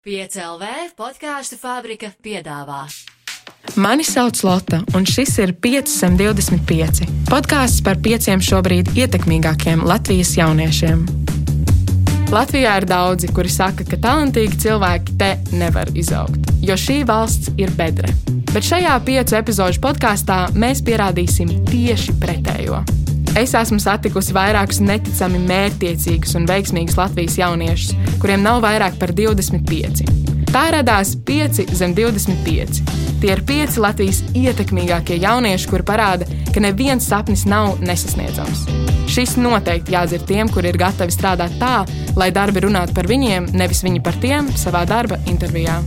5LV podkāstu fabrika piedāvā. Mani sauc Lotte, un šis ir 525. podkāsts par pieciem šobrīd ietekmīgākiem Latvijas jauniešiem. Latvijā ir daudzi, kuri saka, ka talantīgi cilvēki te nevar izaugt, jo šī valsts ir bedre. Bet šajā piecu epizodu podkāstā mēs pierādīsim tieši pretējo. Es esmu satikusi vairākus neticami mērķtiecīgus un veiksmīgus Latvijas jauniešus, kuriem nav vairāk par 25. Tā radās 5 zem 25. Tie ir 5 Latvijas ietekmīgākie jaunieši, kuri parāda, ka neviens sapnis nav nesasniedzams. Šis noteikti jādzird tiem, kuri ir gatavi strādāt tā, lai darbi runātu par viņiem, nevis viņi par tiem savā darba intervijā.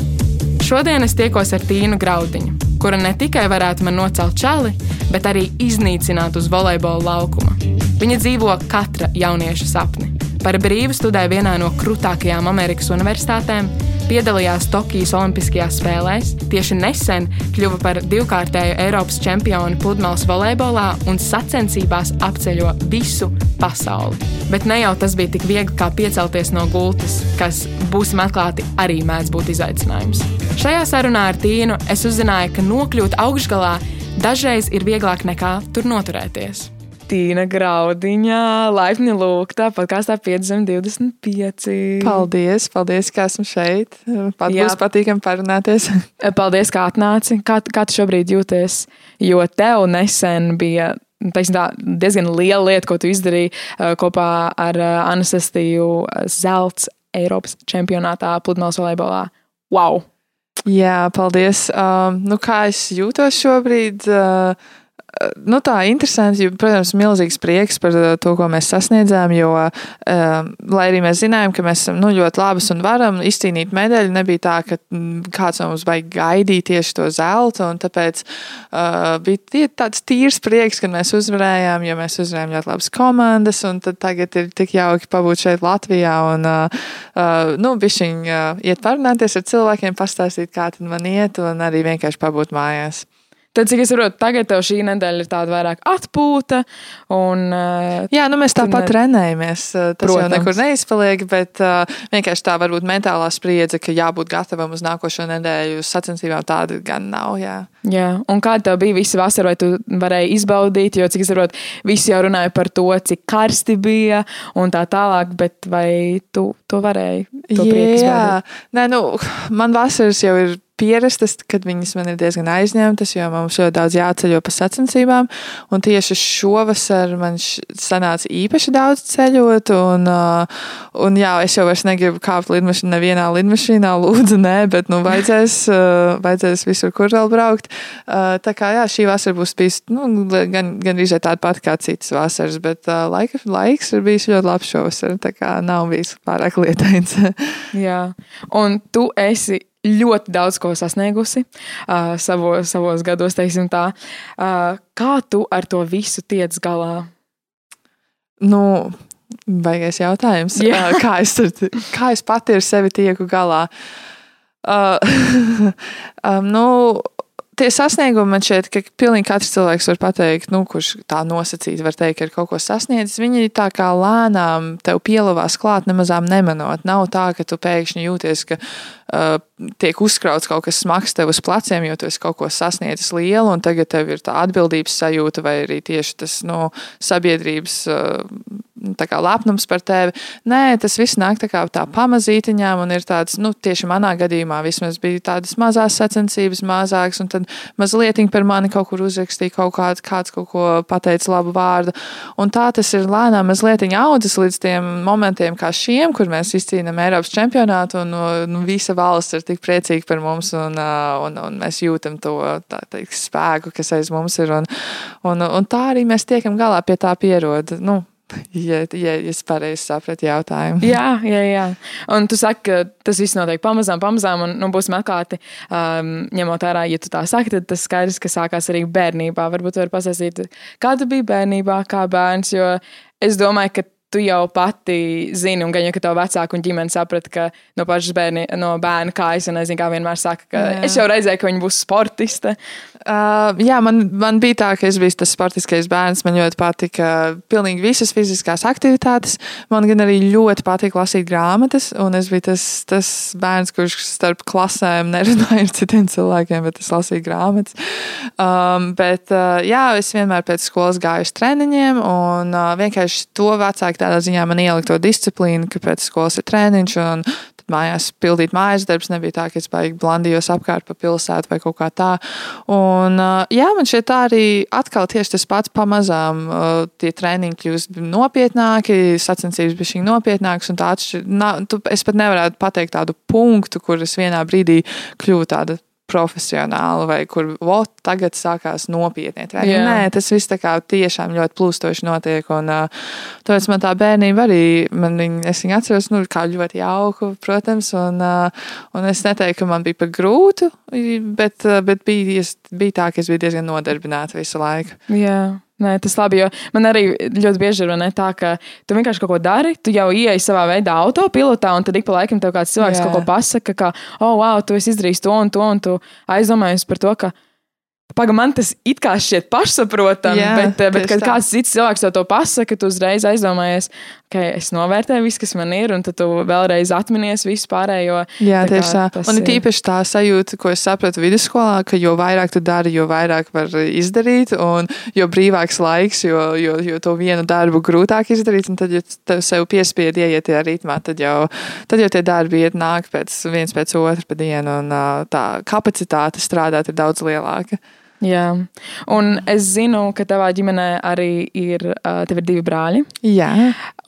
Šodien es tiekos ar Tīnu Graudiņu, kura ne tikai varētu man nocelt čali, bet arī iznīcināt uz volejbola laukuma. Viņa dzīvo katra jaunieša sapni. Par brīvu studēja vienā no krutākajām Amerikas universitātēm, piedalījās Tokijas Olimpiskajās spēlēs, tieši nesen kļuva par divkārtēju Eiropas čempioni pludmales volejbolā un sacensībās apceļo visu pasauli. Bet ne jau tas bija tik viegli kā piecelties no gultas, kas, būsim atklāti, arī mēdz būt izaicinājums. Šajā sarunā ar Tīnu es uzzināju, ka nokļūt augšgalā dažreiz ir vieglāk nekā tur noturēties. Tīna Graudiņā, laipni lūgta, podkāstā 525. Paldies, paldies, ka esmu šeit. Pat Jā. būs patīkami parunāties. Paldies, ka atnāci. Kā, kā tu šobrīd jūties? Jo tev nesen bija teiksim, tā, diezgan liela lieta, ko tu izdarīji eh, kopā ar eh, Anastasiju Zelts Eiropas čempionātā pludmales volejbolā. Wow! Jā, paldies. Um, nu, kā es jūtos šobrīd? Uh, Nu, tā interesanti, jo, protams, milzīgs prieks par uh, to, ko mēs sasniedzām. Jo, um, lai arī mēs zinājām, ka mēs esam nu, ļoti labas un varam izcīnīt medaļu, nebija tā, ka mm, kāds no mums vajag gaidīt tieši to zelta. Tāpēc uh, bija tāds tīrs prieks, kad mēs uzvarējām, jo mēs uzvarējām ļoti labas komandas. Tagad ir tik jauki pabūt šeit Latvijā un uh, nu, bišķiņ, uh, iet parunāties ar cilvēkiem, pastāstīt, kā man iet, un arī vienkārši pabūt mājās. Tad, cik es saprotu, tagad tev šī nedēļa ir tāda vairāk atpūta. Un, uh, Jā, nu mēs tāpat ne- trenējamies. uh, Tas Protams. jau nekur neizpaliek, bet uh, vienkārši tā varbūt mentālā spriedze, ka jābūt gatavam uz nākošo nedēļu sacensībām, tāda gan nav. Jā. Jā, un kāda tev bija visa vasara, vai tu varēji izbaudīt? Jo, cik es saprotu, visi jau runāja par to, cik karsti bija un tā tālāk, bet vai tu to varēji? To Jā, nē, nu, man vasaras jau ir pierastas, kad viņas man ir diezgan aizņemtas, jo mums ļoti daudz jāceļo pa sacensībām. Un tieši šovasar man sanāca īpaši daudz ceļot. Un, uh, un jā, es jau vairs negribu kāpt lidmašīnā, nevienā lidmašīnā, lūdzu, nē, bet nu, vajadzēs, uh, vajadzēs visur, kur vēl braukt. Uh, tā kā jā, šī vasara būs bijusi nu, gan, gan arī tāda pati kā citas vasaras, bet laika, laiks ir bijis ļoti labs šovasar. Tā kā nav bijis pārāk lietains. Jā, un tu esi ļoti daudz ko sasniegusi uh, savo, savos gados, teiksim tā. Uh, kā tu ar to visu tiec galā? Nu, baigais jautājums. Jā. Kā, es, kā es pati ar sevi tieku galā? Uh, um, nu, tie sasniegumi man šeit, ka pilnīgi katrs cilvēks var pateikt, nu, kurš tā nosacīti var teikt, ka ir kaut ko sasniedzis. Viņi tā kā lēnām tev pielavās klāt, nemazām nemanot. Nav tā, ka tu pēkšņi jūties, ka uh, tiek uzkrauts kaut kas smags tev uz pleciem, jo tu esi kaut ko sasniedzis lielu, un tagad tev ir tā atbildības sajūta, vai arī tieši tas no sabiedrības uh, lepnums par tevi. Nē, tas viss nāk tā kā tā pamazītiņām, un ir tāds, nu, tieši manā gadījumā vismaz bija tādas mazas sacensības, mazākas, un tad mazliet par mani kaut kur uzrakstīja kaut kāds, kāds kaut ko pateica labu vārdu. Un tā tas ir lēnām mazliet audzis līdz tiem momentiem kā šiem, kur mēs izcīnām Eiropas čempionātu, un nu, visa valsts ir tik priecīga par mums, un, un, un mēs jūtam to tā, teikt, spēku, kas aiz mums ir. Un, un, un tā arī mēs tiekam galā pie tā pieroda. Nu, Ja, ja es pareizi sapratu jautājumu. Jā, jā, jā. Un tu saki, ka tas viss notiek pamazām, pamazām, un nu, būsim atklāti. Um, ņemot vērā, ja tu tā saki, tad tas skaidrs, ka sākās arī bērnībā. Varbūt tu vari pastāstīt, kā tu biji bērnībā, kā bērns. Jo es domāju, ka tu jau pati zini, un gan jau, ka tev vecāki un ģimene saprata, ka no pašas bērni, no bērna kājas, un nezinu, kā vienmēr saka, ka jā. es jau redzēju, ka viņi būs sportiste. Uh, jā, man, man bija tā, ka es biju tas sportiskais bērns. Man ļoti patika pilnīgi visas fiziskās aktivitātes. Man gan arī ļoti patika lasīt grāmatas, un es biju tas, tas bērns, kurš starp klasēm nerunāja ar citiem cilvēkiem, bet es lasīju grāmatas. Um, bet uh, jā, es vienmēr pēc skolas gāju uz treniņiem, un uh, vienkārši to vecāki tādā ziņā man ielika to disciplīnu, ka pēc skolas ir treniņš, un mājās pildīt mājas darbus. Nebija tā, ka es baigi blandījos apkārt pa pilsētu vai kaut kā tā. Un, jā, man šeit tā arī atkal tieši tas pats pamazām tie treniņi kļūst nopietnāki, sacensības bija šī nopietnākas un tā atšķir. Es pat nevarētu pateikt tādu punktu, kur es vienā brīdī kļuvu tāda profesionāli, vai kur vo, tagad sākās nopietni. Nē, tas viss tā kā tiešām ļoti plūstoši notiek. Un, uh, tāpēc man tā bērnība arī, man viņa, es viņu atceros, nu, kā ļoti jauku, protams, un, uh, un es neteiktu, ka man bija par grūtu, bet, uh, bet bija, bija tā, ka es biju diezgan nodarbināta visu laiku. Jā. Nē, tas labi, jo man arī ļoti bieži ir tā, ka tu vienkārši kaut ko dari, tu jau ieej savā veidā autopilotā, un tad ik pa laikam tev kāds cilvēks Jā. kaut ko pasaka, ka, oh, wow, tu esi izdarījis to un to, un tu aizdomājies par to, ka Pagaidām, man tas it kā šķiet pašsaprotami, Jā, bet, eh, bet kad tā. kāds cits cilvēks to pasaka, tu uzreiz aizdomājies, ka okay, es novērtēju visu, kas man ir, un tad tu vēlreiz atminies visu pārējo. Jā, tā tieši tā. Man ir tīpaši tā sajūta, ko es sapratu vidusskolā, ka jo vairāk tu dari, jo vairāk var izdarīt, un jo brīvāks laiks, jo, jo, jo to vienu darbu grūtāk izdarīt, un tad, ja tev sev piespied ieiet tajā ritmā, tad jau, tad jau tie darbi iet nāk pēc viens pēc otra pa dienu, un tā kapacitāte strādāt ir daudz lielāka. Jā, un es zinu, ka tavā ģimenē arī ir, ir divi brāļi. Jā.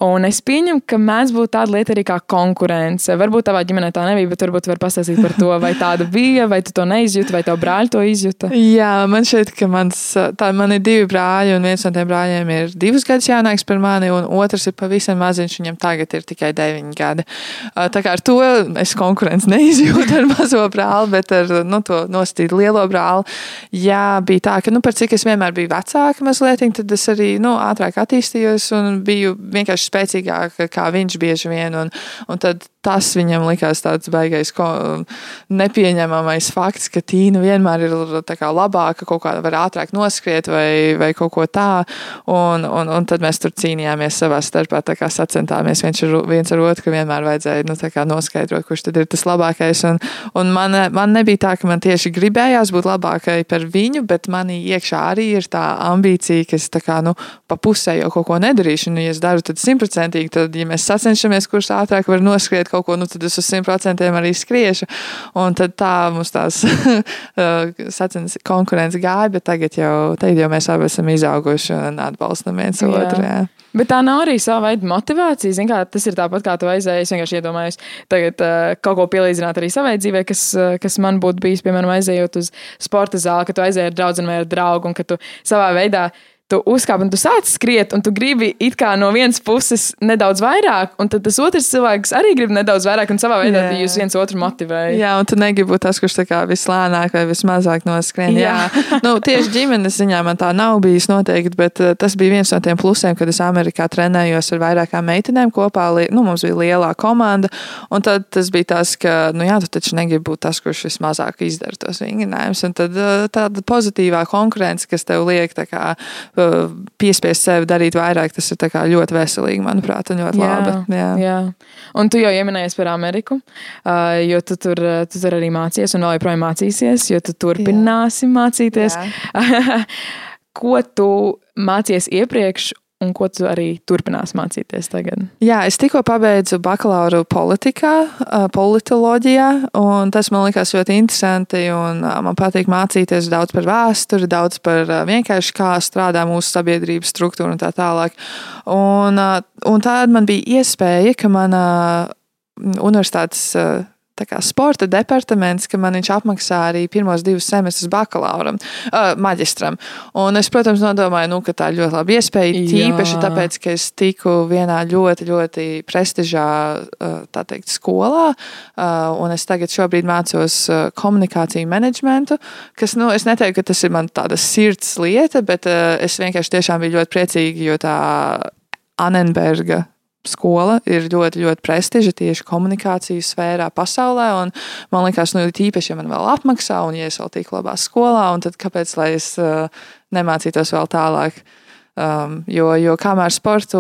Un es pieņemu, ka mēdz būt tāda lieta arī kā konkurence. Varbūt tavā ģimenē tā nebija, bet varbūt var pastāstīt par to, vai tāda bija, vai tu to neizjūti, vai tavu brāli to izjuta. Jā, man šķiet, ka mans, tā, man ir divi brāļi, un viens no tiem brāļiem ir divus gadus jaunāks par mani, un otrs ir pavisam maziņš, viņam tagad ir tikai deviņi gadi. Tā kā ar to es konkurenci neizjūtu ar mazo brāli, bet ar nu, to nostīdu lielo brāli. Jā, bija tā, ka, nu, par cik es vienmēr biju vecāka mazliet, tad es arī, nu, ātrāk attīstījos un biju vienkārši spēcīgāka kā viņš bieži vien. Un, un tad tas viņam likās tāds baigais, ko, nepieņemamais fakts, ka Tīna vienmēr ir kā, labāka, kaut kā var ātrāk noskriet vai, vai kaut ko tā. Un, un, un tad mēs tur cīnījāmies savā starpā, tā kā sacentāmies viens ar, viens ar otru, ka vienmēr vajadzēja nu, noskaidrot, kurš tad ir tas labākais. Un, un man, man nebija tā, ka man tieši gribējās būt labākai par viņu, bet manī iekšā arī ir tā ambīcija, ka es tā kā, nu, pa pusē jau kaut ko nedarīšu. Un, ja es daru, tad simtprocentīgi, tad, ja mēs sacenšamies, kurš ātrāk var noskriet kaut ko, nu, tad es uz simt procentiem arī skriešu. Un tad tā mums tās sacensības konkurence gāja, bet tagad jau, tagad jau mēs abi esam izauguši un atbalstam viens jā. otru. Jā. Bet tā nav arī sava veida motivācija. Zin, kā, tas ir tāpat, kā tu aizēji. Es vienkārši iedomājos, tagad uh, kaut ko pielīdzināt arī savai dzīvē, kas, uh, kas man būtu bijis, piemēram, aizejot uz sporta zāli, ka tu aizēji ar draugu vai ar draugu, un ka tu savā veidā tu uzkāp un tu sāc skriet, un tu gribi it kā no vienas puses nedaudz vairāk, un tad tas otrs cilvēks arī grib nedaudz vairāk, un savā veidā jūs viens otru motivējat. Jā, un tu negribi būt tas, kurš vislēnāk vai vismazāk noskrien. Jā, jā. nu, tieši ģimenes ziņā man tā nav bijis noteikti, bet uh, tas bija viens no tiem plusiem, kad es Amerikā trenējos ar vairākām meitenēm kopā. Nu, mums bija lielā komanda, un tad tas bija tas, ka, nu jā, tu taču negribi būt tas, kurš vismazāk izdara tos vingrinājumus, un tad uh, tāda pozitīvā konkurence, kas tev liek tā kā piespiest sevi darīt vairāk, tas ir ļoti veselīgi, manuprāt, un ļoti jā, labi. Jā. jā. Un tu jau pieminējies par Ameriku, jo tu tur, tu tur arī mācījies un vēl joprojām mācīsies, jo tu turpināsi jā. mācīties. Ko tu mācījies iepriekš un ko tu arī turpināsi mācīties tagad? Jā, es tikko pabeidzu bakalauru politikā, politoloģijā, un tas man likās ļoti interesanti. Man patīk mācīties daudz par vēsturi, daudz par vienkārši kā strādā mūsu sabiedrības struktūra un tā tālāk. Un, un tāda man bija iespēja, ka mana universitātes sporta departaments, ka man viņš apmaksā arī pirmos divus semestrus bakalauram, uh, maģistram. Un es, protams, nodomāju, nu, ka tā ir ļoti laba iespēja. Tīpaši tāpēc, ka es tiku vienā ļoti, ļoti prestižā uh, teikt, skolā, uh, un es tagad šobrīd mācos uh, komunikāciju menedžmentu, kas, nu, es neteiktu, ka tas ir man tāda sirds lieta, bet uh, es vienkārši tiešām biju ļoti priecīga, jo tā Anenberga skola ir ļoti, ļoti prestiža tieši komunikācijas sfērā pasaulē. Man liekas, nu, īpaši, ja man vēl apmaksā, un ja es vēl tik labā skolā, tad kāpēc lai es uh, nemācītos vēl tālāk? Um, jo, jo kamēr sporto,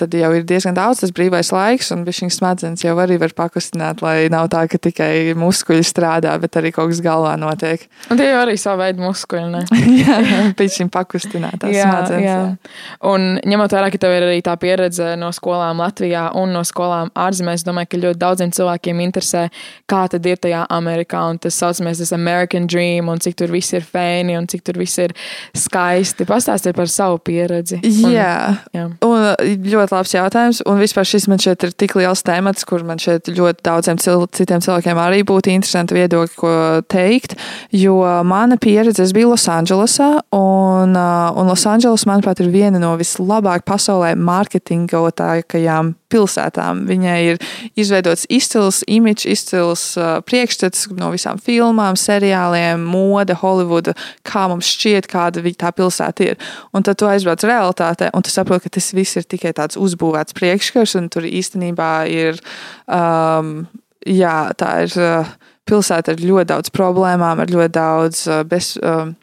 tad jau ir diezgan daudz tas brīvais laiks, un viņa smadzenes jau arī var pakustināt, lai nav tā, ka tikai muskuļi strādā, bet arī kaut kas galvā notiek. Un tie jau arī savu veidu muskuļi. jā, viņa pakustināt tās jā, smadzenes. Jā. Jā. Un ņemot vērā, ka tev ir arī tā pieredze no skolām Latvijā un no skolām ārzemēs, domāju, ka ļoti daudziem cilvēkiem interesē, kā tad ir tajā Amerikā, un tas saucamais tas American Dream, un cik tur viss ir fēni, un cik tur viss ir skaisti. Pastāstiet par savu pieredzi pieredzi. Un, jā. jā, un ļoti labs jautājums. Un vispār šis man šeit ir tik liels temats, kur man šeit ļoti daudziem cil citiem cilvēkiem arī būtu interesanti viedokļi, ko teikt. Jo mana pieredze, es biju Losandželosā, un, un Losandželos, manuprāt, ir viena no vislabāk pasaulē mārketingotākajām pilsētām. Viņai ir izveidots izcils imidžs, izcils uh, priekšstats no visām filmām, seriāliem, mode, Holivuda, kā mums šķiet, kāda tā pilsēta ir. Un tad tu aizbrauc realitātē, un tu saproti, ka tas viss ir tikai tāds uzbūvēts priekšskars, un tur īstenībā ir, um, jā, tā ir. Uh, pilsēta ar ļoti daudz problēmām, ar ļoti daudz uh, bez, um,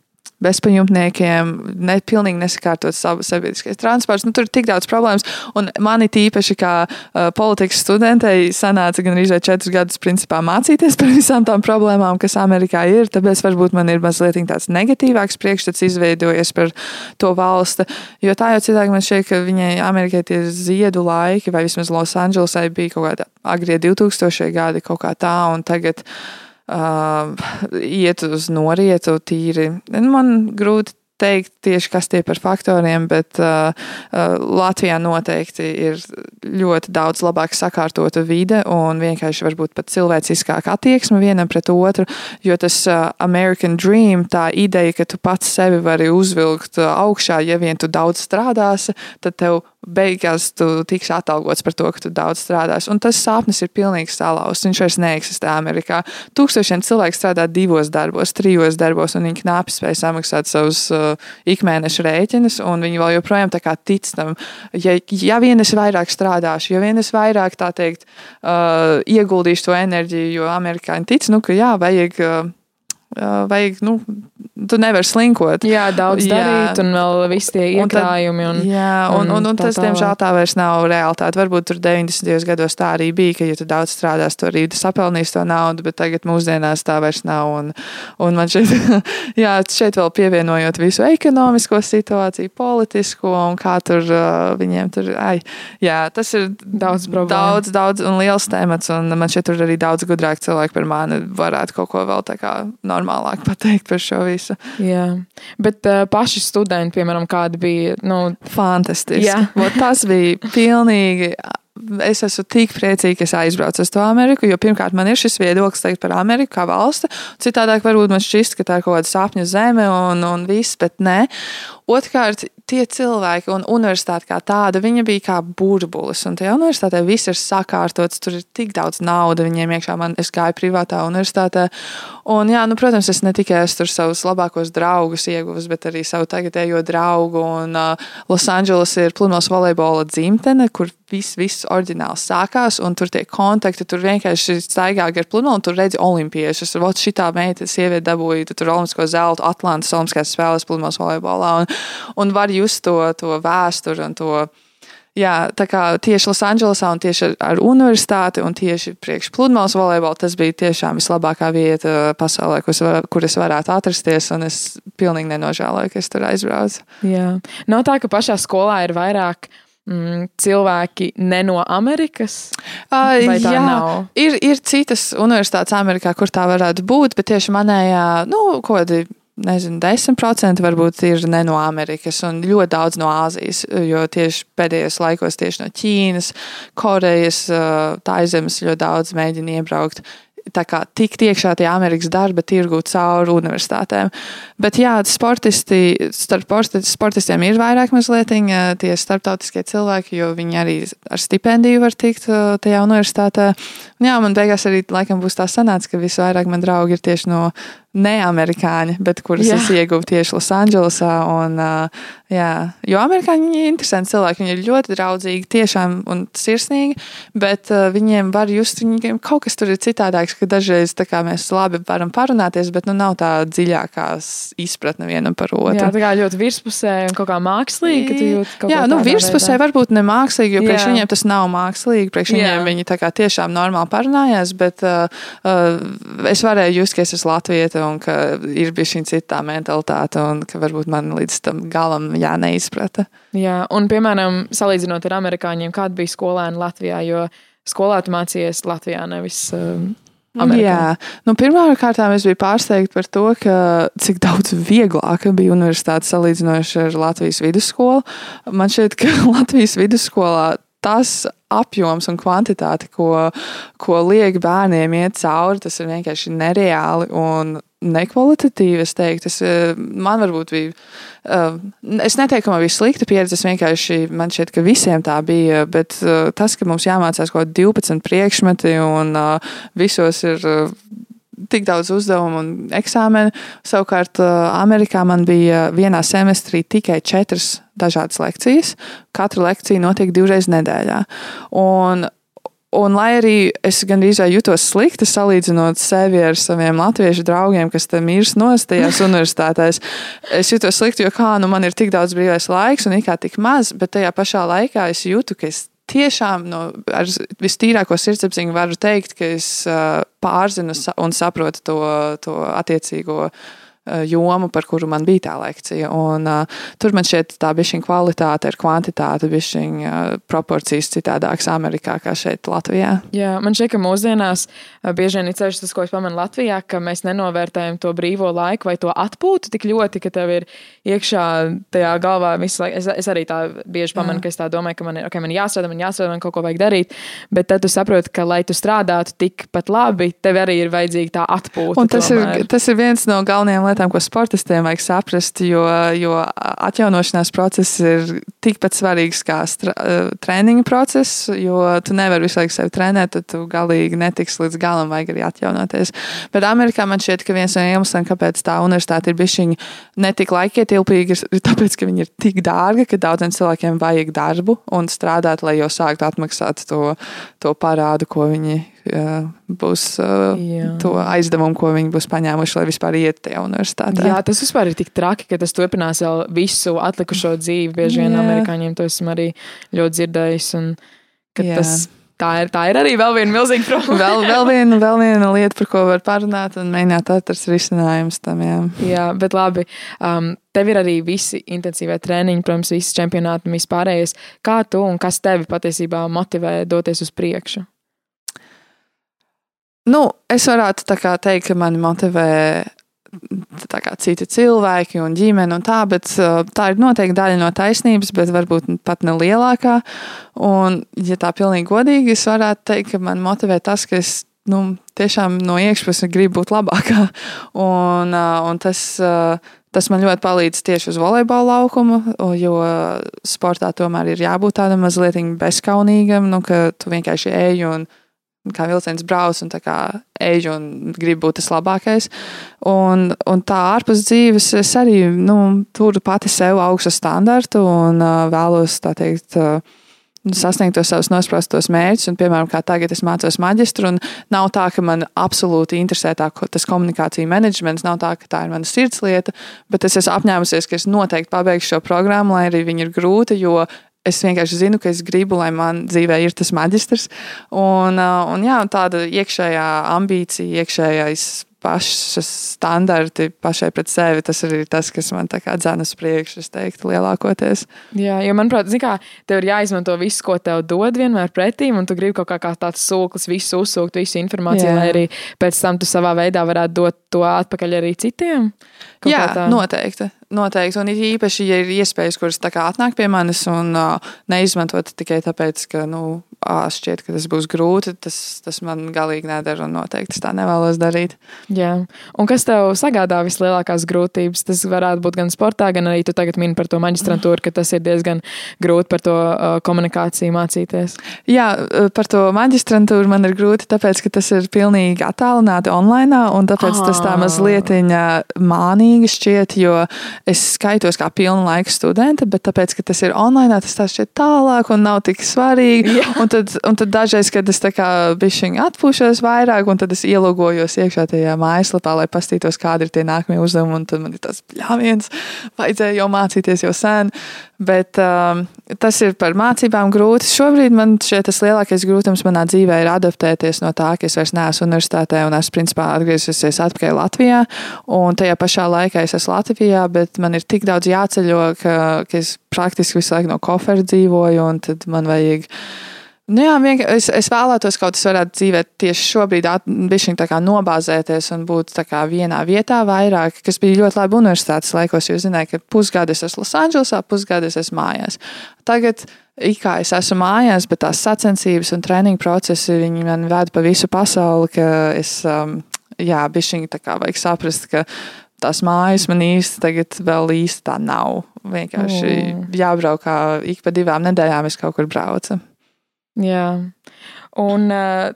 bezpajumtniekiem, ne, pilnīgi nesakārtots sabiedriskais transports. Nu, tur ir tik daudz problēmas. Un man tīpaši kā uh, politikas studentei sanāca gan arī četrus gadus principā mācīties par visām tām problēmām, kas Amerikā ir. Tāpēc varbūt man ir mazliet tāds negatīvāks priekšstats izveidojies par to valsti. Jo tā jau citādi man šķiet, ka viņai Amerikai tie ziedu laiki, vai vismaz Losandželosai bija kaut kāda agrie 2000. gadi kaut kā tā, un tagad uh, iet uz norietu tīri. Man grūti teikt tieši, kas tie par faktoriem, bet uh, uh, Latvijā noteikti ir ļoti daudz labāk sakārtota vide un vienkārši varbūt pat cilvēciskāka attieksme vienam pret otru, jo tas uh, American Dream, tā ideja, ka tu pats sevi vari uzvilkt uh, augšā, ja vien tu daudz strādāsi, tad tev beigās tu tiksi atalgots par to, ka tu daudz strādāsi. Un tas sapnis ir pilnīgi salauzts. Viņš vairs neeksistē Amerikā. Tūkstošiem cilvēku strādā divos darbos, trijos darbos, un viņi knapi spēj samaksāt savus uh, ikmēneša rēķinus, un viņi vēl joprojām tic tam, ja, ja vien es vairāk strādāšu, ja vien es vairāk tā teikt, uh, ieguldīšu to enerģiju, jo amerikāņi tic, nu, ka jā, vajag. Uh, vajag, nu, tu nevari slinkot. Jā, daudz jā. darīt, un vēl visi tie iekrājumi. Un, jā, un, un, un, un tas, diemžēl, tā vairs nav realitāte. Varbūt tur 90. gados tā arī bija, ka, ja tu daudz strādās, to arī sapelnīs to naudu, bet tagad mūsdienās tā vairs nav. Un, un man šeit, jā, šeit vēl pievienojot visu ekonomisko situāciju, politisko un kā tur viņiem tur, ai, jā, tas ir daudz problēmu. Daudz, daudz un liels temats, un man šeit tur arī daudz gudrāk cilvēki par mani varētu kaut ko vēl tā kā no normālāk pateikt par šo visu. Jā, bet uh, paši studenti, piemēram, kādi bija, nu, fantastiski. Jā, tas bija pilnīgi es esmu tik priecīga, ka es aizbraucu uz to Ameriku. Jo pirmkārt, man ir šis viedoklis teikt par Ameriku kā valsti. Citādāk, varbūt man šķist, ka tā ir kaut kāda sapņu zeme un, un viss, bet nē. Otrkārt, tie cilvēki un universitāte kā tāda, viņa bija kā burbulis. Un tajā universitātē viss ir sakārtots, tur ir tik daudz naudas viņiem iekšā. Man, es gāju privātā universitātē. Un, jā, nu, protams, es ne tikai esmu savus labākos draugus ieguvis, bet arī savu tagadējo draugu. Un uh, Losandželos ir pludmales volejbola dzimtene, kur viss, viss oriģināls sākās, un tur tie kontakti, tur vienkārši staigā gar pludmali, un tur redzi olimpiešus. Vot šitā meita, sieviete dabūja tur olimpisko zeltu Atlantas olimpiskās spēles pludmales volejbolā. Un, un var just to, to vēsturi un to. Jā, tā kā tieši Losandželosā un tieši ar, ar universitāti un tieši priekš pludmales volejbola tas bija tiešām vislabākā vieta pasaulē, kur es, var, kur es varētu atrasties, un es pilnīgi nenožēloju, ka es tur aizbraucu. Jā, nav tā, ka pašā skolā ir vairāk mm, cilvēki ne no Amerikas? Uh, jā, nav? Ir, ir citas universitātes Amerikā, kur tā varētu būt, bet tieši manējā, nu, ko tādi nezinu, 10% varbūt ir ne no Amerikas un ļoti daudz no Āzijas, jo tieši pēdējos laikos tieši no Ķīnas, Korejas, Taizemes ļoti daudz mēģina iebraukt tā kā tikt iekšā tajā Amerikas darba tirgu caur universitātēm. Bet jā, sportisti, starp sportistiem ir vairāk mazliet tie starptautiskie cilvēki, jo viņi arī ar stipendiju var tikt tajā universitātē. Un jā, man beigās arī laikam būs tā sanāca, ka visvairāk man draugi ir tieši no neamerikāņi, bet kuras Jā. es ieguvu tieši Losandželosā. Uh, jā, jo amerikāņi ir interesanti cilvēki, viņi ir ļoti draudzīgi, tiešām un sirsnīgi, bet uh, viņiem var just, viņiem kaut kas tur ir citādāks, ka dažreiz kā mēs labi varam parunāties, bet nu nav tā dziļākā izpratne vienam par otru. Jā, tā kā ļoti virspusē un kaut kā mākslīgi, ka tu jūti kaut Jā, ko nu, virspusē veidā. varbūt ne mākslīgi, jo priekš Jā. viņiem tas nav mākslīgi. Priekš Jā. viņiem viņi tā kā tiešām normāli parunājās, bet uh, uh, es varēju just, ka es esmu latvieta un ka ir bijusi šī citā mentalitāte un ka varbūt man līdz tam galam jā neizprata. Jā, un, piemēram, salīdzinot ar amerikāņiem, kāda bija skolēna Latvijā, jo skolā tu mācījies Latvijā, nevis um, Amerikā. Jā, nu, pirmkārt, es biju pārsteigta par to, ka cik daudz vieglāk bija universitāte salīdzinoši ar Latvijas vidusskolu. Man šķiet, ka Latvijas vidusskolā tas apjoms un kvantitāte, ko, ko liek bērniem iet cauri, tas ir vienkārši nereāli un nekvalitatīvi. Es teiktu, tas eh, man varbūt bija. eh, Es neteiktu, ka man bija slikta pieredze. Es vienkārši man šķiet, ka visiem tā bija. Bet eh, tas, ka mums jāmācās kaut kādi 12 priekšmeti un visos ir tik daudz uzdevumu un eksāmenu. Savukārt, Amerikā man bija vienā semestrī tikai četras dažādas lekcijas. Katra lekcija notiek divreiz nedēļā. Un Un, lai arī es gandrīz jutos slikti salīdzinot sevi ar saviem latviešu draugiem, kas te mirst nostājās universitātēs, es jutos slikti, jo kā nu man ir tik daudz brīvais laiks un it kā tik maz, bet tajā pašā laikā es jūtu, ka es tiešām no, ar vistīrāko sirdsapziņu varu teikt, ka es uh, pārzinu un saprotu to, to attiecīgo uh, jomu, par kuru man bija tā lekcija. Un, uh, tur man šķiet, tā bija šī kvalitāte ar kvantitāti, bija šī uh, proporcijas citādākas Amerikā kā šeit, Latvijā. Jā, man šķiet, ka mūsdienās bieži vien ir ceļš tas, ko es pamanu Latvijā, ka mēs nenovērtējam to brīvo laiku vai to atpūtu tik ļoti, ka tev ir iekšā tajā galvā visu laiku. Es, es arī tā bieži pamanu, Jā. ka es tā domāju, ka man ir, okay, man jāstrādā, man jāstrādā, man kaut ko vajag darīt, bet tad tu saproti, ka, lai tu strādātu tikpat labi, tev arī ir vajadzīga tā atpūta. Un tas tomēr. ir, tas ir viens no galvenajām lietām, ko sportistiem vajag saprast, jo, jo atjaunošanās process ir tikpat svarīgs kā stra, eh, treniņa process, jo tu nevari visu laiku sevi trenēt, tad tu galīgi netiksi līdz galam, vajag arī atjaunoties. Bet Amerikā man šķiet, ka viens no iemesliem, kāpēc tā universitāte ir bijusi ne tik laikietilpīga, ir- tāpēc, ka viņi ir tik dārgi, ka daudziem cilvēkiem vajag darbu un strādāt, lai jau sāktu atmaksāt to, to parādu, ko viņi būs, eh, Jā. to aizdevumu, ko viņi būs paņēmuši, lai vispār iet tajā universitātē. Jā, tas vispār ir tik traki, ka tas turpinās vēl visu atlikušo dzīvi. Bieži vien amerikāņiem to esmu arī ļoti dzirdējis. Un, tas, tā, ir, tā ir arī vēl viena milzīga problēma. vēl, vēl, viena, vēl viena lieta, par ko var parunāt un mēģināt atrast risinājumus tam. Jā. Jā, bet labi. Um, tev ir arī visi intensīvie treniņi, protams, visas čempionāti un vispārējais. Kā tu un kas tevi patiesībā motivē doties uz priekšu? Nu, es varētu teikt, ka mani motivē kā citi cilvēki un ģimene un tā, bet uh, tā ir noteikti daļa no taisnības, bet varbūt pat ne lielākā. Un, ja tā pilnīgi godīgi, es varētu teikt, ka man motivē tas, ka es nu, tiešām no iekšpuses gribu būt labākā. Un, uh, un tas, uh, tas man ļoti palīdz tieši uz volejbola laukuma, jo sportā tomēr ir jābūt tādam mazliet bezskaunīgam, nu, ka tu vienkārši ej un kā vilciens brauc un tā kā ej un grib būt tas labākais. Un, un tā ārpus dzīves es arī nu, turu pati sev augstu standartu un uh, vēlos tā teikt. Uh, Sasniegt tos savus nosprostos mērķus, un, piemēram, kā tagad es mācos maģistru, un nav tā, ka man absolūti interesē tā, tas komunikācija menedžments, nav tā, ka tā ir mana sirdslieta, bet es esmu apņēmusies, ka es noteikti pabeigšu šo programmu, lai arī viņa ir grūta, jo es vienkārši zinu, ka es gribu, lai man dzīvē ir tas maģistrs. Un, uh, un, jā, un tāda iekšējā ambīcija, iekšējais pašas standarti pašai pret sevi, tas arī ir tas, kas man dzēna uz priekšu, es teiktu, lielākoties. Jā, jo, manuprāt, kā, tev ir jāizmanto viss, ko tev dod vienmēr pretī, un tu gribi kaut kā, kā tāds sūklis, visu uzsūkt, visu informāciju, Jā. lai arī pēc tam tu savā veidā varētu dot to atpakaļ arī citiem. Jā, tā. noteikti. noteikti. Un īpaši, ja ir iespējas, kuras atnāk pie manis un uh, neizmantot tikai tāpēc, ka, nu, ā, šķiet, ka tas būs grūti, tas, tas man galīgi nedara un noteikti tā nevēlos darīt. Jā. Un kas tev sagādā vislielākās grūtības? Tas varētu būt gan sportā, gan arī tu tagad mini par to maģistrantūru, ka tas ir diezgan grūti par to uh, komunikāciju mācīties. Jā, par to maģistrantūru man ir grūti, tāpēc, ka tas ir pilnīgi attālināti online, un tāpēc ah. tas tā mazliet mānīgi šķiet, jo es skaitos kā pilna laika studente, bet tāpēc, ka tas ir online, tas tā šķiet tālāk un nav tik svarīgi. Jā. Un Un tad, un tad dažreiz, kad es tā kā bišķiņi atpūšos vairāk, un tad es ielogojos iekšā tajā mājaslapā, lai pastītos, kādi ir tie nākamie uzdevumi, un tad man ir tas pļāviens, vajadzēja jau mācīties jau sen. Bet um, tas ir par mācībām grūti. Šobrīd man šķiet tas lielākais grūtums manā dzīvē ir adaptēties no tā, ka es vairs neesmu universitātē un esmu principā atgriezusies atpakaļ Latvijā. Un tajā pašā laikā es esmu Latvijā, bet man ir tik daudz jāceļo, ka, ka es praktiski visu laiku no kofera dzīvoju, un tad man vajag Nu jā, es, es vēlētos, ka tas varētu dzīvēt tieši šobrīd, kā nobāzēties un būt vienā vietā vairāk, kas bija ļoti labi universitātes laikos, jo zināju, ka pusgadu es esmu Losandželosā, pusgadu es esmu mājās. Tagad it kā es esmu mājās, bet tās sacensības un treniņu procesi, man ved pa visu pasauli, ka es, um, jā, bišķiņ tā kā vajag saprast, ka tās mājas man īsti tagad vēl īsti tā nav. Vienkārši mm. jābrauk kā ik pa divām nedēļām es kaut kur braucu. Jā, un uh,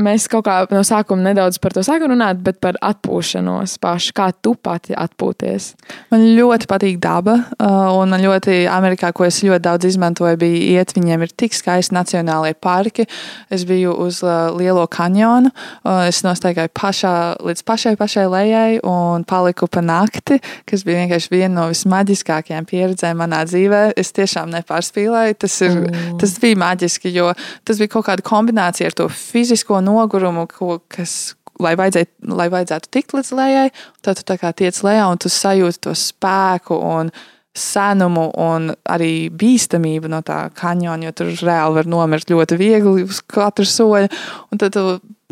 Mēs kaut kā no sākuma nedaudz par to sākam runāt, bet par atpūšanos pašu. Kā tu pati atpūties? Man ļoti patīk daba, uh, un man ļoti, Amerikā, ko es ļoti daudz izmantoju, bija iet. Viņiem ir tik skaisti nacionālie parki. Es biju uz uh, Lielo kanjonu, uh, es nostaigāju pašā, līdz pašai, pašai lejai un paliku pa nakti, kas bija vienkārši viena no vismaģiskākajām pieredzēm manā dzīvē. Es tiešām nepārspīlēju. Tas, ir, mm. tas bija maģiski, jo tas bija kaut kāda kombinācija ar to fizisko nogurumu, ko, kas, lai, lai vajadzētu tikt līdz lejai, tad tu tā kā tiec lejā un tu sajūti to spēku un senumu un arī bīstamību no tā kanjona, jo tur reāli var nomirt ļoti viegli uz katru soļu. Un tad tu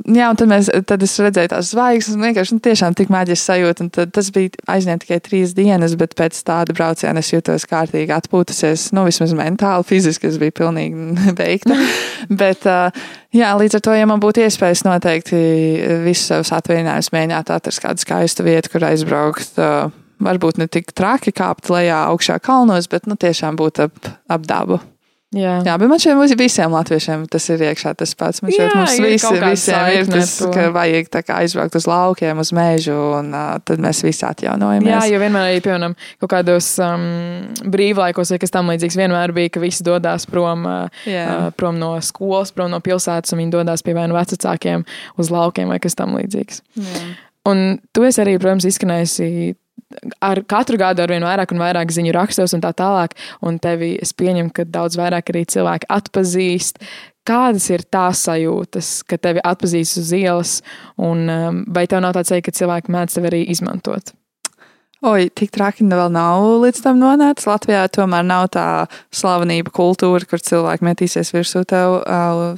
Jā, un tad, mēs, tad es redzēju tās zvaigznes, un vienkārši nu, tiešām tik maģiski sajūta. Tas bija aizņemt tikai trīs dienas, bet pēc tāda brauciena es jutos kārtīgi atpūtusies. Nu, vismaz mentāli, fiziski es biju pilnīgi beigta. bet, jā, līdz ar to, ja man būtu iespējas noteikti visus savus atvaļinājumus mēģināt atrast kādu skaistu vietu, kur aizbraukt. Varbūt ne tik traki kāpt lejā augšā kalnos, bet nu, tiešām būt ap, ap dabu. Jā. Jā, bet man mums visiem latviešiem tas ir iekšā tas pats. Man šeit mums visi, visiem ir tas, ka vajag tā kā aizbraukt uz laukiem, uz mēžu, un uh, tad mēs visi atjaunojamies. Jā, jo vienmēr arī, piemēram, kaut kādos um, brīvlaikos vai kas tam līdzīgs, vienmēr bija, ka visi dodas prom, uh, prom no skolas, prom no pilsētas, un viņi dodas pie vienu vecākiem uz laukiem vai kas tam līdzīgs. Jā. Un tu esi arī, protams, izskanējusi ar katru gadu ar vien vairāk un vairāk ziņu rakstos un tā tālāk, un tevi es pieņemu, ka daudz vairāk arī cilvēki atpazīst. Kādas ir tās sajūtas, ka tevi atpazīst uz ielas, un um, vai tev nav tāds, ka cilvēki mēdz tevi arī izmantot? Oi, tik traki vēl nav līdz tam nonācis. Latvijā tomēr nav tā slavenība kultūra, kur cilvēki metīsies virsū tev,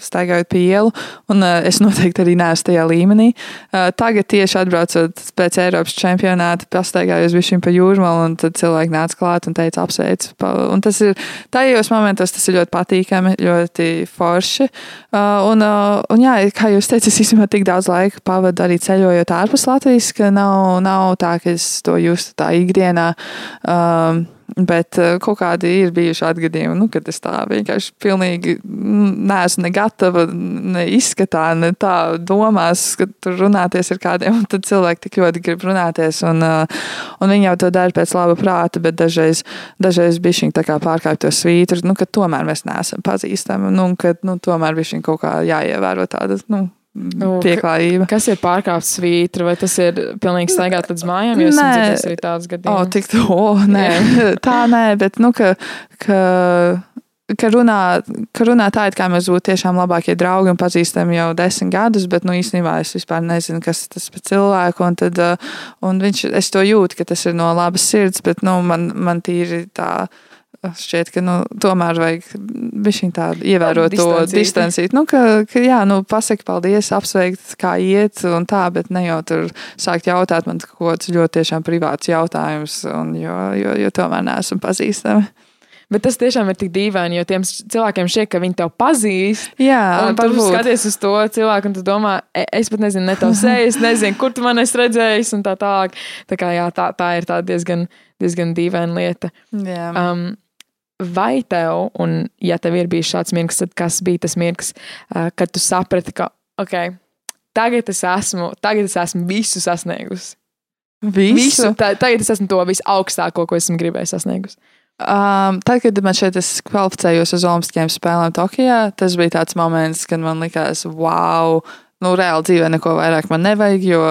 staigājot pa ielu. Un es noteikti arī neesmu tajā līmenī. Tagad tieši atbraucot pēc Eiropas čempionāta, pastaigājos višķiņ pa jūrmalu, un tad cilvēki nāca klāt un teica apsveic. Un tas ir, tajos momentos tas ir ļoti patīkami, ļoti forši. Un, un jā, kā jūs teicat, es īstenībā tik daudz laika pavadu arī ceļojot ārpus Latvijas, ka nav, nav tā, ka es to jūstu tā ikdienā. Um, Bet uh, kaut kādi ir bijuši atgadījumi, nu, kad es tā vienkārši pilnīgi neesmu ne gatava, ne izskatā, ne tā domās, ka tur runāties ar kādiem. Tad cilvēki tik ļoti grib runāties, un, uh, un viņi jau to dara pēc laba prāta, bet dažreiz, dažreiz bija šī pārkāpta to svītru, nu, ka tomēr mēs neesam pazīstami, nu, ka nu, tomēr bija šī kaut kā jāievēro tāda. Nu, Nu, pieklājība. Kas ir pārkāpts svītra, vai tas ir pilnīgi staigāt līdz mājām? Jo nē, tas ir tāds gadījums. O, tik to, oh, nē, tā nē, bet, nu, ka, ka, ka runā, ka runā tā, it kā mēs būtu tiešām labākie draugi un pazīstami jau desmit gadus, bet, nu, īstenībā es vispār nezinu, kas tas par cilvēku, un tad, un viņš, es to jūtu, ka tas ir no labas sirds, bet, nu, man, man tīri tā, šķiet, ka nu, tomēr vajag bišķiņ tādu ievērot to Distancīt. Nu, ka, ka jā, nu, pasaki paldies, apsveikt, kā iet un tā, bet ne jau tur sākt jautāt man kaut kāds ļoti tiešām privāts jautājums, un, jo, jo, jo tomēr neesam pazīstami. Bet tas tiešām ir tik dīvaini, jo tiem cilvēkiem šķiet, ka viņi tev pazīst. Jā, Un tu skaties uz to cilvēku, un tu domā, "E, es pat nezinu, ne tev seju, es nezinu, kur tu man esi redzējis, un tā tālāk. Tā, kā, jā, tā, tā ir tā diezgan, diezgan dīvaina lieta. Jā. Um, vai tev, un ja tev ir bijis šāds mirklis, tad kas bija tas mirklis, kad tu saprati, ka, ok, tagad es esmu, tagad es esmu visu sasniegusi. Visu. Visu, tā, tagad es esmu to visaugstāko, ko esmu gribējis sasniegusi. Um, tad, kad man šeit es kvalificējos uz Olimpiskajām spēlēm Tokijā, tas bija tāds moments, kad man likās, wow, nu, reāli dzīvē neko vairāk man nevajag, jo,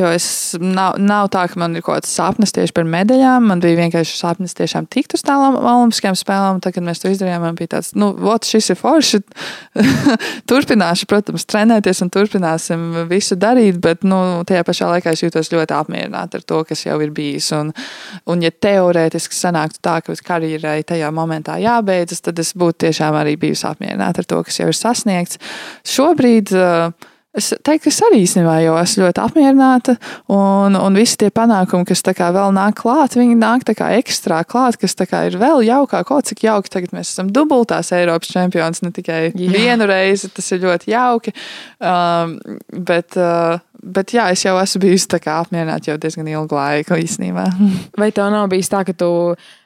jo es nav, nav tā, ka man ir kaut kāds sapnis tieši par medaļām. Man bija vienkārši sapnis tiešām tikt uz tām Olimpiskajām spēlēm. Tad, kad mēs to izdarījām, man bija tāds, nu, ot, šis ir forši. Turpināšu, protams, trenēties un turpināsim visu darīt, bet, nu, tajā pašā laikā es jūtos ļoti apmierināta ar to, kas jau ir bijis. Un, un ja teorētiski sanāktu tā, ka karjerai tajā momentā jābeidzas, tad es būtu tiešām arī bijusi apmierināta ar to, kas jau ir sasniegts. Šobrīd uh, es teiktu, ka es arī īstenībā jau esmu ļoti apmierināta, un, un visi tie panākumi, kas vēl nāk klāt, viņi nāk ekstrā klāt, kas ir vēl jaukāk, kaut cik jauki. Tagad mēs esam dubultās Eiropas čempions, ne tikai Jā. vienu reizi, tas ir ļoti jauki. Um, bet, uh, bet jā, es jau esmu bijusi apmierināta jau diezgan ilgu laiku īstenībā. Vai tev nav bijis tā, ka tu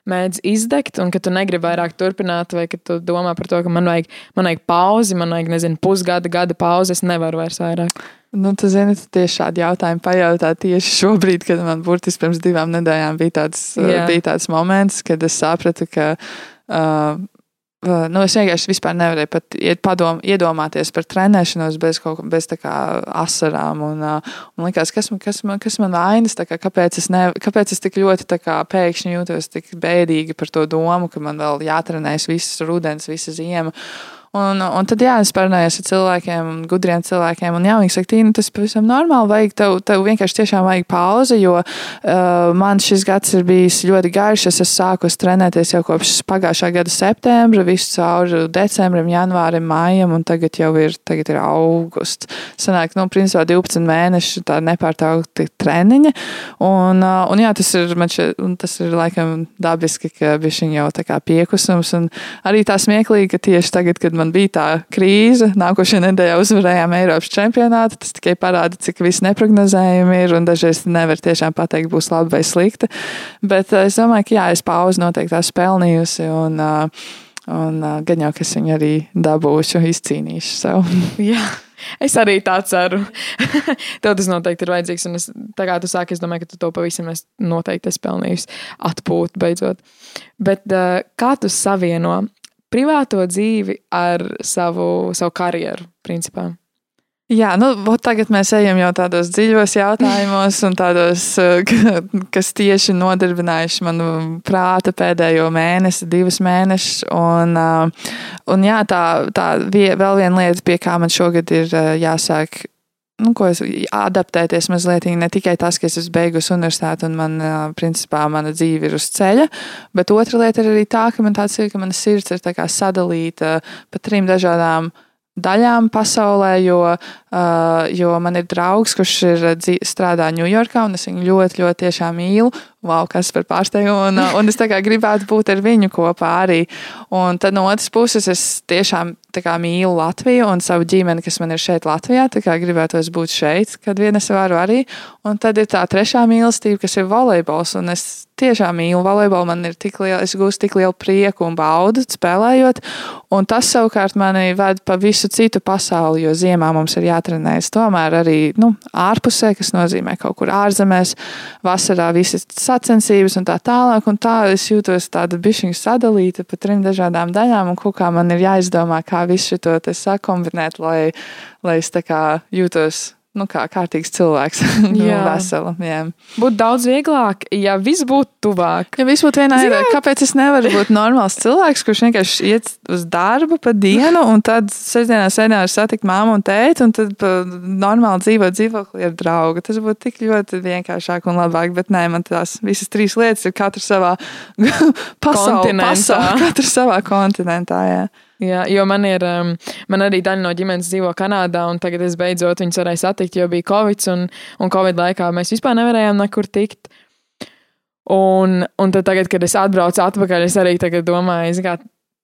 mēdz izdegt, un ka tu negribi vairāk turpināt, vai ka tu domā par to, ka man vajag, man vajag pauzi, man vajag, nezinu, pusgada, gada pauzi, es nevaru vairs vairāk. Nu, tu zini, tu tieši šādu jautājumu pajautā tieši šobrīd, kad man burtiski pirms divām nedēļām bija tāds, Jā. bija tāds moments, kad es sapratu, ka. Uh, nu, es vienkārši vispār nevarēju pat padom, iedomāties par trenēšanos bez, kaut, bez kā asarām. Un, un likās, kas man, kas man, kas man vainas, kā, kāpēc, es ne, kāpēc es tik ļoti kā, pēkšņi jūtos tik bēdīgi par to domu, ka man vēl jātrenējas visas rudens, visa ziema. Un, un tad, jā, es parunājos ar cilvēkiem, gudriem cilvēkiem, un jā, viņi saka, Tīna, tas pavisam normāli, vajag tev, tev vienkārši tiešām vajag pauzi, jo uh, man šis gads ir bijis ļoti garš. Es sākus trenēties jau kopš pagājušā gada septembra, visu cauri decembrim, janvārim, mājam, un tagad jau ir, tagad ir augusts. Sanāk, nu, principā 12 mēneši tā nepārtraukti treniņa, un, uh, un jā, tas ir, man šeit, tas ir laikam dabiski, ka bišķiņ jau tā kā piekusums, un arī tā smieklīgi, ka tieši tagad, kad man bija tā krīze, nākošajā nedēļā uzvarējām Eiropas čempionātu, tas tikai parāda, cik viss neprognozējumi ir, dažreiz nevar tiešām pateikt, būs labi vai slikti, bet uh, es domāju, ka jā, es pauzi noteikti esmu pelnījusi, un, uh, un uh, gan jau, ka es viņu arī dabūšu, izcīnīšu sev. Jā. Es arī tā ceru. Tev tas noteikti ir vajadzīgs. Un es, tā kā tu sāki, es domāju, ka tu to pavisam noteikti esi pelnījis atpūt beidzot. Bet kā tu savieno privāto dzīvi ar savu, savu karjeru, principā? Jā, nu, tagad mēs ejam jau tādos dziļos jautājumos, un tādos, eh, ka- kas tieši nodarbinājuši manu prātu pēdējo mēnesi, divus mēnešus. Un, eh, un jā, tā, tā vēl viena lieta, pie kā man šogad ir eh, jāsāk. Nu, ko es adaptēties mazliet, ne tikai tas, ka es esmu beigusi universitāti un man, principā, mana dzīve ir uz ceļa, bet otra lieta ir arī tā, ka man tāds ir, ka mana sirds ir sadalīta pa trim dažādām daļām pasaulē, jo, jo man ir draugs, kurš ir strādā Ņujorkā, un es viņu ļoti, ļoti mīlu. Wow, kas par pārsteigumu. Un, uh, un es gribētu būt ar viņu kopā arī. Un tad no otras puses es tiešām kā mīlu Latviju un savu ģimeni, kas man ir šeit Latvijā. Gribētos būt šeit, kad vien es varu arī. Un tad ir tā trešā mīlestība, kas ir volejbols. Un es tiešām mīlu volejbolu. Man ir tik liela, es gūstu tik lielu prieku un baudu spēlējot. Un tas savukārt mani ved pa visu citu pasauli, jo ziemā mums ir jātrenējas tomēr arī nu, ārpusē, kas nozīmē kaut kur ārzemēs, vasarā visas sacensības un tā tālāk. Un tā es jūtos tāda bišķiņa sadalīta pa trim dažādām daļām, un kaut kā man ir jāizdomā, kā visu te sakombinēt, lai, lai es tā kā jūtos nu, kā kārtīgs cilvēks. nu, Jā. vesela. Jā. Būtu daudz vieglāk, ja viss būtu tuvāk. Ja viss būtu vienā vietā, kāpēc es nevaru būt normāls cilvēks, kurš vienkārši iet uz darbu pa dienu, un tad sestdienā sēdē var satikt māmu un tēti, un tad normāli dzīvot dzīvoklī ar draugu. Tas būtu tik ļoti vienkāršāk un labāk, bet nē, man tās visas trīs lietas ir katra savā pasaulē, katra savā kontinentā. Jā. Jā, jo man ir, um, man arī daļa no ģimenes dzīvo Kanādā, un tagad es beidzot viņus varēju satikt, jo bija Covid, un, un Covid laikā mēs vispār nevarējām nekur tikt. Un, un tad, tagad, kad es atbraucu atpakaļ, es arī domāju, kā,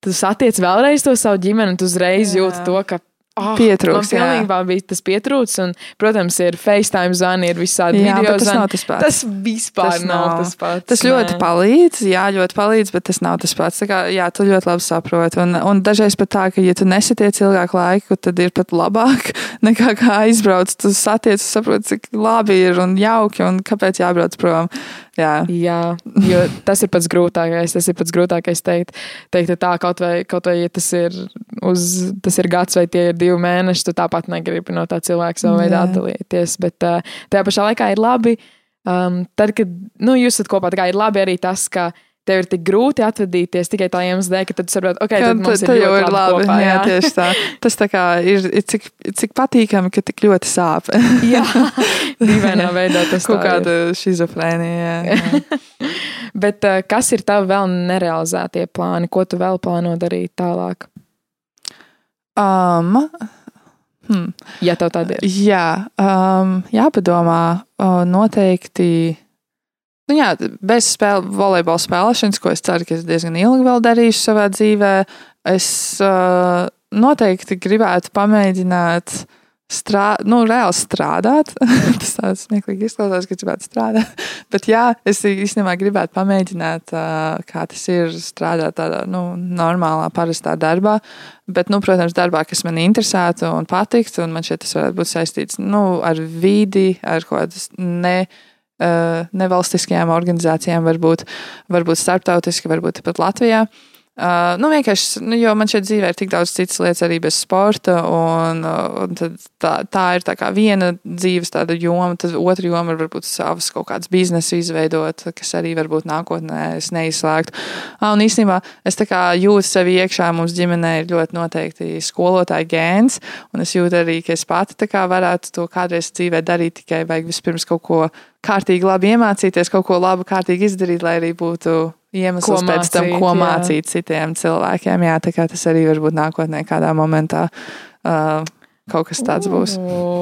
tu satiec vēlreiz to savu ģimeni, un tu uzreiz Jā. jūti to, ka. Oh, Pietrūks, jā. pilnībā bija tas pietrūcis, un, protams, ir FaceTime zvani, ir visādi Jā, video tas zvani. nav tas pats. Tas vispār Tas nav, nav. tas pats. Tas ļoti nē. palīdz, jā, ļoti palīdz, bet tas nav tas pats. Tā Kā, jā, tu ļoti labi saproti. Un, un dažreiz pat tā, ka, ja tu nesatiec ilgāku laiku, tad ir pat labāk nekā kā aizbrauc. Tu satiec, saproti, cik labi ir un jauki un kāpēc jābrauc prom. Jā. Jā, jo tas ir pats grūtākais. Tas ir pats grūtākais teikt, teikt tā, kaut vai, kaut vai ja tas, ir uz, tas ir gads vai tie ir divi mēneši, tu tāpat negribi no tā cilvēka savā veidā atdalīties. Bet tajā pašā laikā ir labi, um, tad, kad nu, jūs esat kopā, ir labi arī tas, ka tev ir tik grūti atvadīties tikai tā iemesla dēļ, ka tad tu saproti, ok, tad mums ir jau ir labi. kopā, jā, jā. tieši tā. Tas tā kā ir, ir cik, cik patīkami, ka tik ļoti sāp. jā, dīvainā veidā tas Kaut kāda šizofrēnija. Bet uh, kas ir tavi vēl nerealizētie plāni? Ko tu vēl plāno darīt tālāk? Um, hmm. Ja tev tāda ir. Jā, um, jāpadomā uh, noteikti. Nu jā, bez spēle, volejbola spēlēšanas, ko es ceru, ka es diezgan ilgi vēl darīšu savā dzīvē, es uh, noteikti gribētu pamēģināt strādāt, nu, reāli strādāt. Tas tāds smieklīgi izklausās, ka gribētu strādāt. Bet jā, es īstenībā gribētu pamēģināt, uh, kā tas ir strādāt tādā nu, normālā, parastā darbā. Bet, nu, protams, darbā, kas man interesētu un patiktu, un man šeit tas varētu būt saistīts nu, ar vidi, ar kaut kādas ne. Uh, nevalstiskajām organizācijām, varbūt, varbūt starptautiski, varbūt pat Latvijā. Uh, nu, vienkārši, nu, jo man šeit dzīvē ir tik daudz citas lietas arī bez sporta, un, uh, un tā, tā ir tā viena dzīves joma, tad otra joma ir varbūt savas kaut kādas biznesa izveidot, kas arī varbūt nākotnē es neizslēgtu. Ah, un īstenībā es jūtu sevi iekšā, mums ģimenē ir ļoti noteikti skolotāja gēns, un es jūtu arī, ka es pati varētu to kādreiz dzīvē darīt, tikai vajag vispirms kaut ko kārtīgi labi iemācīties, kaut ko labu kārtīgi izdarīt, lai arī būtu iemesls Ko pēc tam, mācīt, ko jā. mācīt citiem cilvēkiem. Jā, tā kā tas arī varbūt nākotnē kādā momentā uh, kaut kas tāds būs. O,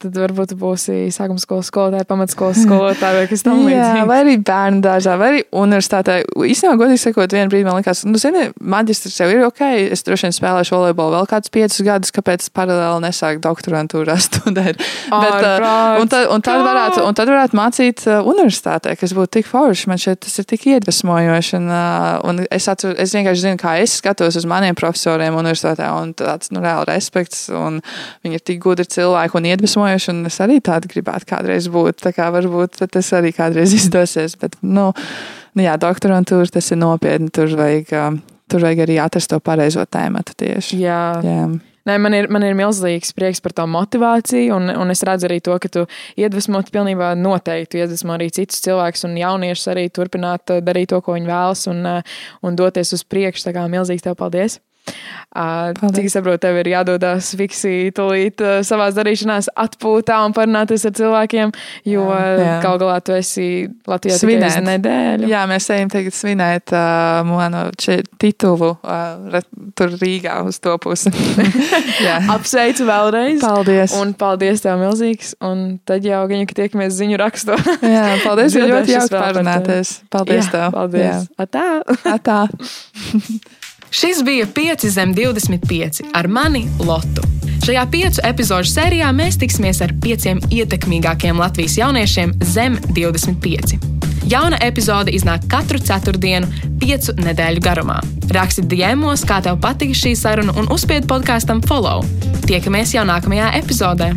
tad varbūt būsi sākuma skolas skolotāja, pamatskolas skolotāja vai kas tam Jā, līdzīgs. vai arī bērnu dārzā, vai arī universitātē. Īstenībā, godīgi sakot, vienā brīdī man likās, nu, zini, maģistrs jau ir ok. Es droši vien spēlēšu volejbolu vēl kādus piecus gadus, kāpēc paralēli nesāku doktorantūrā studēt. Bet, Ārprāts, un, tad, un, tad varētu, un tad varētu mācīt uh, universitātē, kas būtu tik forši. Man šeit tas ir tik iedvesmojoši. Un, uh, un es, atceru, es vienkārši zinu, kā es skatos uz maniem profesoriem universitātē, un tāds nu, reāli respekts. Un viņi ir tik gudri cilvēki un iedvesmojoši, un es arī tādu gribētu kādreiz būt. Tā kā varbūt tas arī kādreiz izdosies. Bet, nu, nu jā, doktorantūra tas ir nopietni. Tur vajag, uh, tur vajag arī atrast to pareizo tēmu tieši. Jā. Jā. Nē, man ir, man ir milzīgs prieks par to motivāciju, un, un es redzu arī to, ka tu iedvesmot pilnībā noteikti. Iedvesmo arī citus cilvēkus un jauniešus arī turpināt uh, darīt to, ko viņi vēlas, un, uh, un doties uz priekšu. Tā kā milzīgs tev paldies! Paldies. cik saprotu, tev ir jādodas fiksi tūlīt uh, savā darīšanās atpūtā un parunāties ar cilvēkiem, jo Jā, jā. gal galā tu esi Latvijā Svinēt. nedēļu. Jā, mēs ejam tagad svinēt uh, manu če- titulu uh, tur Rīgā uz to pusi. Apsveicu vēlreiz! Paldies! Un paldies tev milzīgs. Un tad jau gan, ka tiekamies ziņu rakstā. Jā, paldies, bija ļoti jauki parunāties. Paldies Jā, tev. Paldies! Atā! Jā. Atā. Šis bija 5 zem 25 ar mani Lotu. Šajā piecu epizodu sērijā mēs tiksimies ar pieciem ietekmīgākiem Latvijas jauniešiem zem 25. Jauna epizode iznāk katru ceturtdienu, piecu nedēļu garumā. Raksti DMos, kā tev patika šī saruna, un uzspied podkāstam follow. Tiekamies jau nākamajā epizodē!